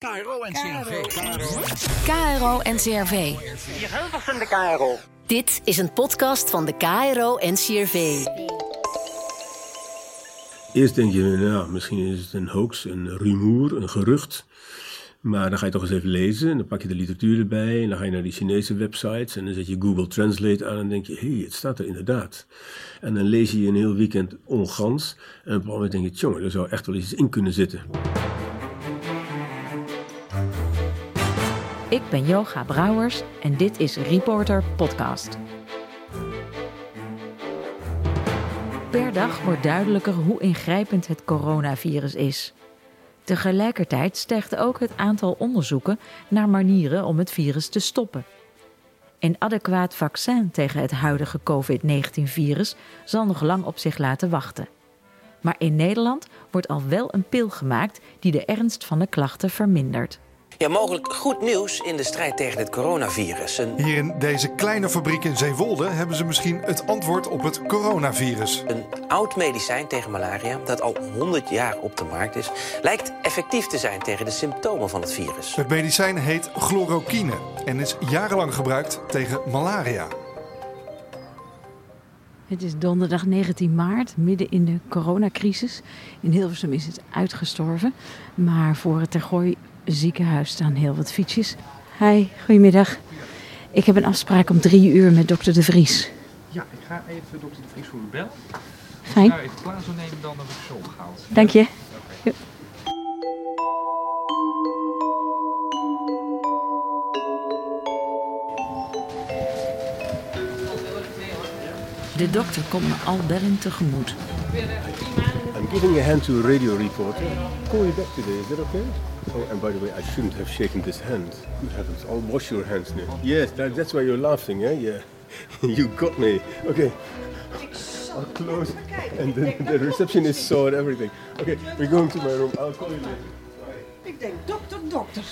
KRO en CRV. KRO en CRV. Hier Hilversum de KRO. Dit is een podcast van de KRO en CRV. Eerst denk je, nou, misschien is het een hoax, een rumoer, een gerucht. Maar dan ga je toch eens even lezen en dan pak je de literatuur erbij en dan ga je naar die Chinese websites en dan zet je Google Translate aan en denk je, hé, hey, het staat er inderdaad. En dan lees je een heel weekend ongans en op een moment denk je, jongen, er zou echt wel iets in kunnen zitten. Ik ben Yoga Brouwers en dit is Reporter Podcast. Per dag wordt duidelijker hoe ingrijpend het coronavirus is. Tegelijkertijd stijgt ook het aantal onderzoeken naar manieren om het virus te stoppen. Een adequaat vaccin tegen het huidige COVID-19-virus zal nog lang op zich laten wachten. Maar in Nederland wordt al wel een pil gemaakt die de ernst van de klachten vermindert. Ja, mogelijk goed nieuws in de strijd tegen het coronavirus. Een, Hier in deze kleine fabriek in Zeewolde hebben ze misschien het antwoord op het coronavirus. een oud medicijn tegen malaria, dat al 100 jaar op de markt is, lijkt effectief te zijn tegen de symptomen van het virus. Het medicijn heet chloroquine en is jarenlang gebruikt tegen malaria. Het is donderdag 19 maart, midden in de coronacrisis. In Hilversum is het uitgestorven, maar voor het Tergooi ziekenhuis staan heel wat fietsjes. Hi, goedemiddag. Ik heb een afspraak om drie uur met dokter De Vries. Ja, ik ga even dokter De Vries voor u bellen. Als Fijn. ik daar even plaats wil nemen, dan heb ik zo opgehaald. Dank je. De dokter komt me al bellend tegemoet. Giving a hand to a radio reporter. Call you back today, is that okay? Oh, and by the way, I shouldn't have shaken this hand. Good heavens, I'll wash your hands now. Yes, that, that's why you're laughing, eh? Yeah. you got me. Okay. I'll close. And then the receptionist saw it, everything. Okay, we're going to my room. I'll call you later. Ik denk, dokter, dokter.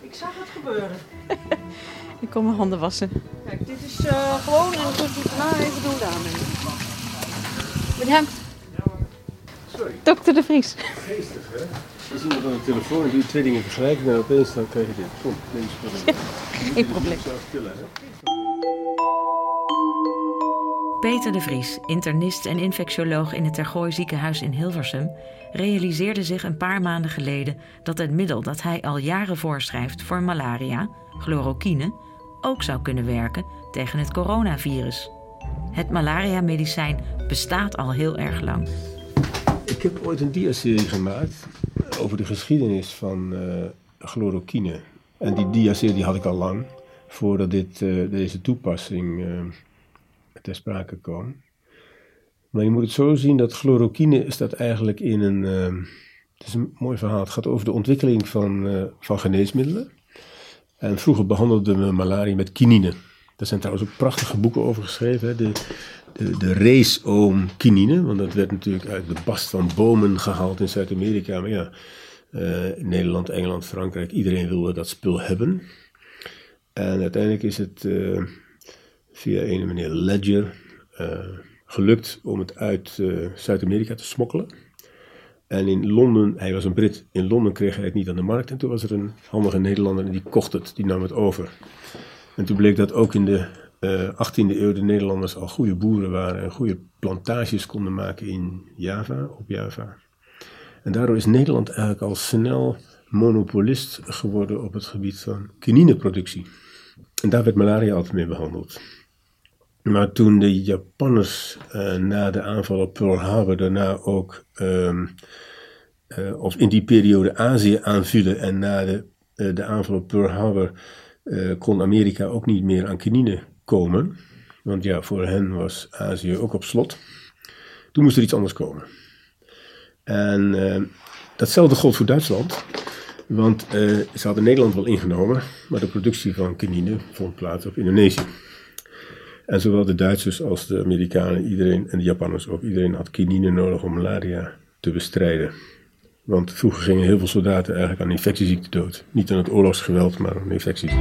Ik zag het gebeuren. Ik kom mijn handen wassen. Kijk, dit is eh, gewoon en dat moet ik nou even doen daarmee. Bedankt. Sorry, Dokter De Vries. geestig, hè? Je ziet iemand aan de telefoon doe twee dingen tegelijk en dan opeens dan krijg je dit. Kom, neem eens spullen. Geen probleem. Zelf tillen, hè? Peter de Vries, internist en infectioloog in het Tergooi ziekenhuis in Hilversum, realiseerde zich een paar maanden geleden dat het middel dat hij al jaren voorschrijft voor malaria, chloroquine, ook zou kunnen werken tegen het coronavirus. Het malaria-medicijn bestaat al heel erg lang. Ik heb ooit een diaserie gemaakt over de geschiedenis van eh chloroquine. En die diaserie had ik al lang, voordat dit, eh, deze toepassing eh, ter sprake kwam. Maar je moet het zo zien dat chloroquine staat eigenlijk in een... het is een mooi verhaal. Het gaat over de ontwikkeling van, van geneesmiddelen. En vroeger behandelden we malaria met kinine. Daar zijn trouwens ook prachtige boeken over geschreven. De, de, de race om kinine, want dat werd natuurlijk uit de bast van bomen gehaald in Zuid-Amerika. Maar ja, eh, Nederland, Engeland, Frankrijk, iedereen wilde dat spul hebben. En uiteindelijk is het eh, via een meneer Ledger eh, gelukt om het uit eh, Zuid-Amerika te smokkelen. En in Londen, hij was een Brit, in Londen kreeg hij het niet aan de markt. En toen was er een handige Nederlander en die kocht het, die nam het over. En toen bleek dat ook in de eh 18e eeuw de Nederlanders al goede boeren waren en goede plantages konden maken in Java, op Java. En daardoor is Nederland eigenlijk al snel monopolist geworden op het gebied van kinineproductie. En daar werd malaria altijd mee behandeld. Maar toen de Japanners eh, na de aanval op Pearl Harbor daarna ook, ehm, eh, of in die periode Azië aanvielen en na de, eh, de aanval op Pearl Harbor eh, kon Amerika ook niet meer aan kinine komen. Want ja, voor hen was Azië ook op slot. Toen moest er iets anders komen. En eh, datzelfde gold voor Duitsland. Want eh, ze hadden Nederland wel ingenomen, maar de productie van kinine vond plaats op Indonesië. En zowel de Duitsers als de Amerikanen, iedereen en de Japanners ook, iedereen had kinine nodig om malaria te bestrijden. Want vroeger gingen heel veel soldaten eigenlijk aan infectieziekten dood. Niet aan het oorlogsgeweld, maar aan infecties.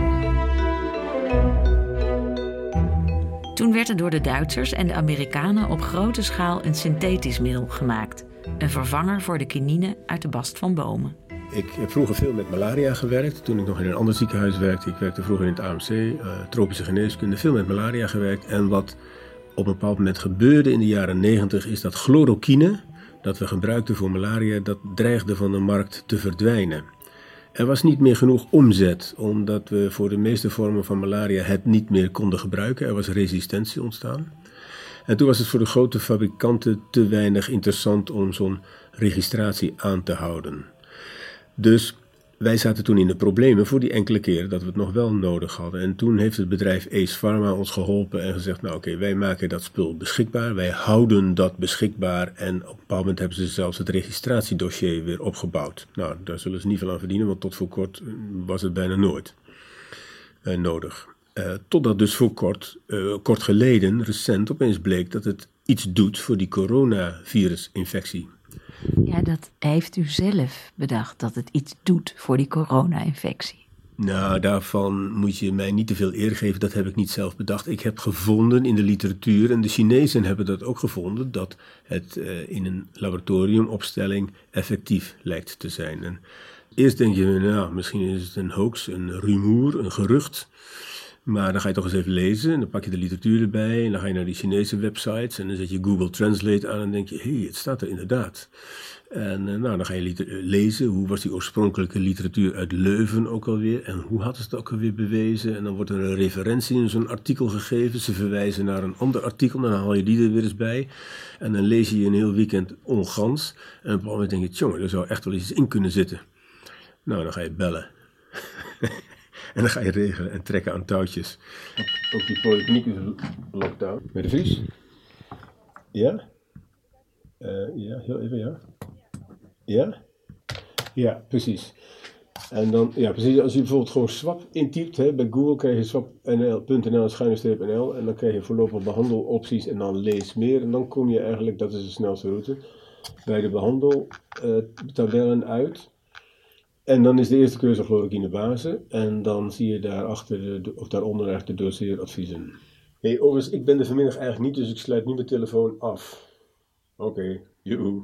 Toen werd er door de Duitsers en de Amerikanen op grote schaal een synthetisch middel gemaakt. Een vervanger voor de kinine uit de bast van bomen. Ik heb vroeger veel met malaria gewerkt. Toen ik nog in een ander ziekenhuis werkte. Ik werkte vroeger in het AMC, uh, tropische geneeskunde. Veel met malaria gewerkt. En wat op een bepaald moment gebeurde in de jaren 90 is dat chloroquine, dat we gebruikten voor malaria, dat dreigde van de markt te verdwijnen. Er was niet meer genoeg omzet, omdat we voor de meeste vormen van malaria het niet meer konden gebruiken. Er was resistentie ontstaan. En toen was het voor de grote fabrikanten te weinig interessant om zo'n registratie aan te houden. Dus wij zaten toen in de problemen voor die enkele keren dat we het nog wel nodig hadden. En toen heeft het bedrijf Ace Pharma ons geholpen en gezegd: Nou, oké, wij maken dat spul beschikbaar. Wij houden dat beschikbaar. En op een bepaald moment hebben ze zelfs het registratiedossier weer opgebouwd. Nou, daar zullen ze niet veel aan verdienen, want tot voor kort eh, was het bijna nooit uh, nodig. Uh, totdat dus voor kort, kort geleden, recent, opeens bleek dat het iets doet voor die coronavirusinfectie. Ja, dat heeft u zelf bedacht, dat het iets doet voor die corona-infectie. Nou, daarvan moet je mij niet te veel eer geven. Dat heb ik niet zelf bedacht. Ik heb gevonden in de literatuur, en de Chinezen hebben dat ook gevonden, dat het uh, in een laboratoriumopstelling effectief lijkt te zijn. En eerst denk je, nou, misschien is het een hoax, een rumoer, een gerucht. Maar dan ga je toch eens even lezen en dan pak je de literatuur erbij en dan ga je naar die Chinese websites en dan zet je Google Translate aan en denk je, hé, hey, het staat er inderdaad. En uh, nou, dan ga je lezen, hoe was die oorspronkelijke literatuur uit Leuven ook alweer en hoe ze het ook alweer bewezen. En dan wordt er een referentie in zo'n artikel gegeven, ze verwijzen naar een ander artikel, dan haal je die er weer eens bij. En dan lees je een heel weekend ongans en op een moment denk je, jongen, er zou echt wel iets in kunnen zitten. Nou, dan ga je bellen. En dan ga je regelen en trekken aan touwtjes. Ook die polykliniek is lockdown. Met de Vries? Ja? Uh, ja, heel even, ja. Ja? Ja, precies. En dan, ja, precies, als je bijvoorbeeld gewoon swap intypt, hè, bij Google krijg je swap.nl schuine-nl en dan krijg je voorlopig behandelopties en dan lees meer. En dan kom je eigenlijk, dat is de snelste route, bij de behandeltabellen uit. En dan is de eerste keuze chloroquine base. En dan zie je daarachter de, of daaronder eigenlijk de doseeradviezen. hey, overigens, ik ben er vanmiddag eigenlijk niet, dus ik sluit nu mijn telefoon af. Oké, okay, joehoe.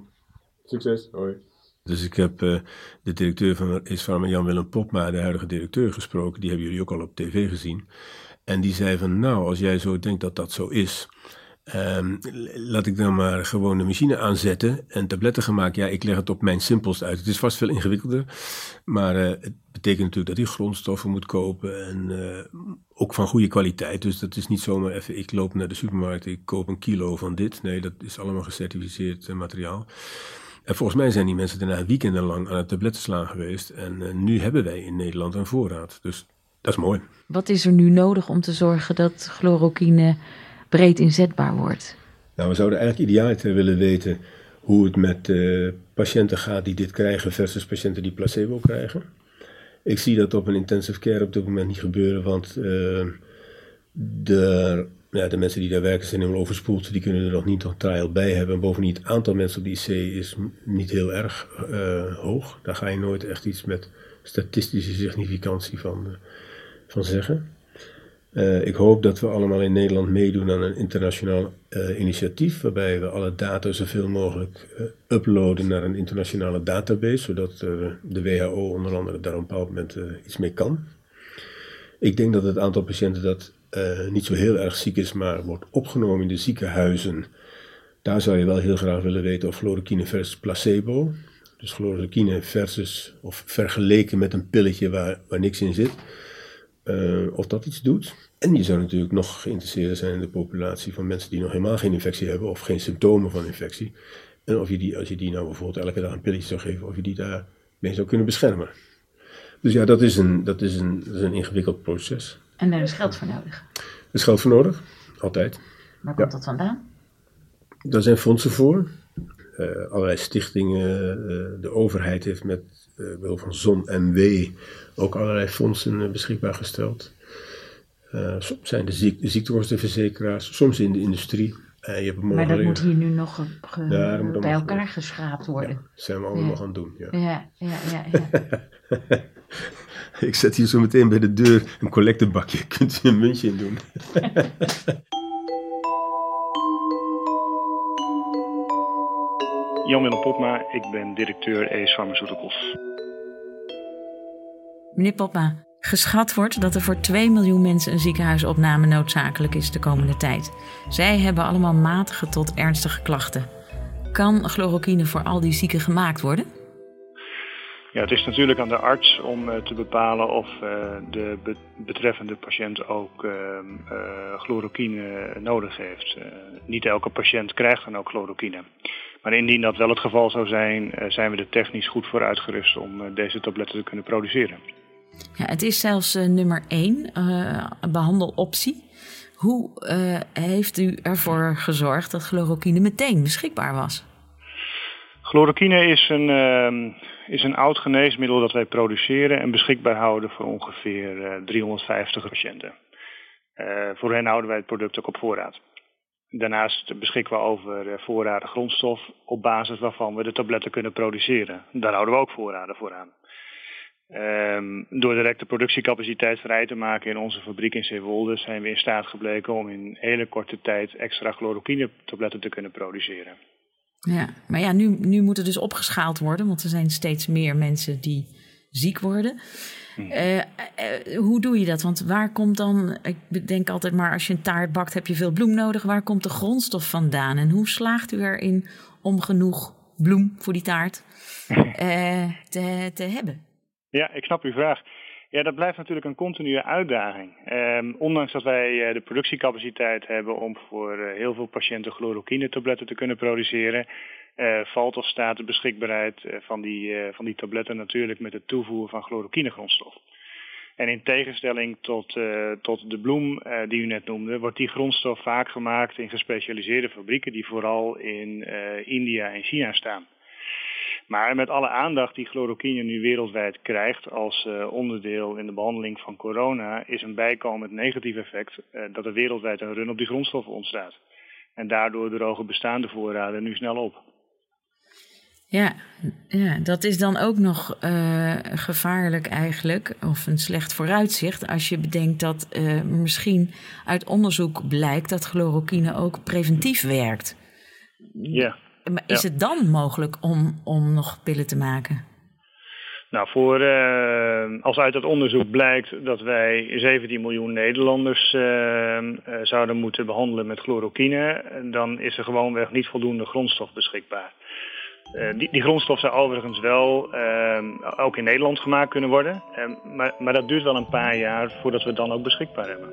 Succes, hoi. Dus ik heb uh, de directeur van Isfarma, Jan-Willem Popma, de huidige directeur, gesproken. Die hebben jullie ook al op tv gezien. En die zei van, nou, als jij zo denkt dat dat zo is... Um, laat ik dan maar gewoon de machine aanzetten en tabletten gemaakt. Ja, ik leg het op mijn simpelst uit. Het is vast veel ingewikkelder. Maar uh, het betekent natuurlijk dat hij grondstoffen moet kopen. En uh, ook van goede kwaliteit. Dus dat is niet zomaar even, ik loop naar de supermarkt, ik koop een kilo van dit. Nee, dat is allemaal gecertificeerd uh, materiaal. En volgens mij zijn die mensen daarna weekendenlang aan het tabletten slaan geweest. En nu hebben wij in Nederland een voorraad. Dus dat is mooi. Wat is er nu nodig om te zorgen dat chloroquine breed inzetbaar wordt? Nou, we zouden eigenlijk idealiter willen weten hoe het met uh, patiënten gaat die dit krijgen versus patiënten die placebo krijgen. Ik zie dat op een intensive care op dit moment niet gebeuren, want uh, de, ja, de mensen die daar werken zijn helemaal overspoeld. Die kunnen er nog niet een trial bij hebben. En bovendien, het aantal mensen op de IC is niet heel erg uh, hoog. Daar ga je nooit echt iets met statistische significantie van, van zeggen. Uh, ik hoop dat we allemaal in Nederland meedoen aan een internationaal uh, initiatief, waarbij we alle data zoveel mogelijk uh, uploaden naar een internationale database, zodat de WHO onder andere daar op een bepaald moment iets mee kan. Ik denk dat het aantal patiënten dat niet zo heel erg ziek is, maar wordt opgenomen in de ziekenhuizen, daar zou je wel heel graag willen weten of chloroquine versus placebo, dus chloroquine versus of vergeleken met een pilletje waar, waar niks in zit uh, of dat iets doet. En je zou natuurlijk nog geïnteresseerd zijn in de populatie van mensen die nog helemaal geen infectie hebben of geen symptomen van infectie. En of je die, als je die nou bijvoorbeeld elke dag een pilletje zou geven, of je die daarmee zou kunnen beschermen. Dus ja, dat is een, dat is een, dat is een ingewikkeld proces. En daar is geld voor nodig? Er is geld voor nodig, altijd. Waar komt dat vandaan? Daar zijn fondsen voor. Uh, allerlei stichtingen. Uh, de overheid heeft met uh, behulp van ZON-MW ook allerlei fondsen beschikbaar gesteld. soms zijn de, ziek, de ziektekostenverzekeraars, soms in de industrie. je hebt maar dat moet hier nu nog ge, ja, bij elkaar geschraapt worden. Ja, dat zijn we allemaal nog aan het doen. Ja, ja, ja. ja, ja. Ik zet hier zo meteen bij de deur een collectebakje. Kunt u een muntje in doen? Jan-Willem Popma, ik ben directeur Ace Pharmaceuticals. Meneer Popma, geschat wordt dat er voor 2 miljoen mensen een ziekenhuisopname noodzakelijk is de komende tijd. Zij hebben allemaal matige tot ernstige klachten. Kan chloroquine voor al die zieken gemaakt worden? Ja, het is natuurlijk aan de arts om uh, te bepalen of uh, de be betreffende patiënt ook uh, chloroquine nodig heeft. niet elke patiënt krijgt dan ook chloroquine. Maar indien dat wel het geval zou zijn, zijn we er technisch goed voor uitgerust om deze tabletten te kunnen produceren. Ja, het is zelfs nummer 1 behandeloptie. Hoe heeft u ervoor gezorgd dat chloroquine meteen beschikbaar was? Chloroquine is een, uh, is een oud geneesmiddel dat wij produceren en beschikbaar houden voor ongeveer uh, 350 patiënten. Voor hen houden wij het product ook op voorraad. Daarnaast beschikken we over uh, voorraden grondstof op basis waarvan we de tabletten kunnen produceren. Daar houden we ook voorraden voor aan. Um, door direct de productiecapaciteit vrij te maken in onze fabriek in Zeewolde zijn we in staat gebleken om in hele korte tijd extra chloroquine tabletten te kunnen produceren. Ja, maar ja, nu, nu moet het dus opgeschaald worden, want er zijn steeds meer mensen die ziek worden. Uh, uh, hoe doe je dat? Want waar komt dan, ik denk altijd maar als je een taart bakt heb je veel bloem nodig. Waar komt de grondstof vandaan? En hoe slaagt u erin om genoeg bloem voor die taart uh, te, te hebben? Ja, ik snap uw vraag. Ja, dat blijft natuurlijk een continue uitdaging. Um, ondanks dat wij uh, de productiecapaciteit hebben om voor uh, heel veel patiënten chloroquine-tabletten te kunnen produceren, valt of staat de beschikbaarheid van, die, van die tabletten natuurlijk met het toevoegen van chloroquine-grondstof. En in tegenstelling tot, tot de bloem die u net noemde, wordt die grondstof vaak gemaakt in gespecialiseerde fabrieken die vooral in India en China staan. Maar met alle aandacht die chloroquine nu wereldwijd krijgt als onderdeel in de behandeling van corona, is een bijkomend negatief effect dat er wereldwijd een run op die grondstoffen ontstaat. En daardoor drogen bestaande voorraden nu snel op. Ja, ja dat is dan ook nog uh, gevaarlijk eigenlijk, of een slecht vooruitzicht, als je bedenkt dat misschien uit onderzoek blijkt dat chloroquine ook preventief werkt. Ja. Maar is ja. het dan mogelijk om, om nog pillen te maken? Nou, voor, uh, als uit het onderzoek blijkt dat wij 17 miljoen Nederlanders uh, uh, zouden moeten behandelen met chloroquine, dan is er gewoonweg niet voldoende grondstof beschikbaar. Die, die, grondstof zou overigens wel ook in Nederland gemaakt kunnen worden, maar, maar dat duurt wel een paar jaar voordat we het dan ook beschikbaar hebben.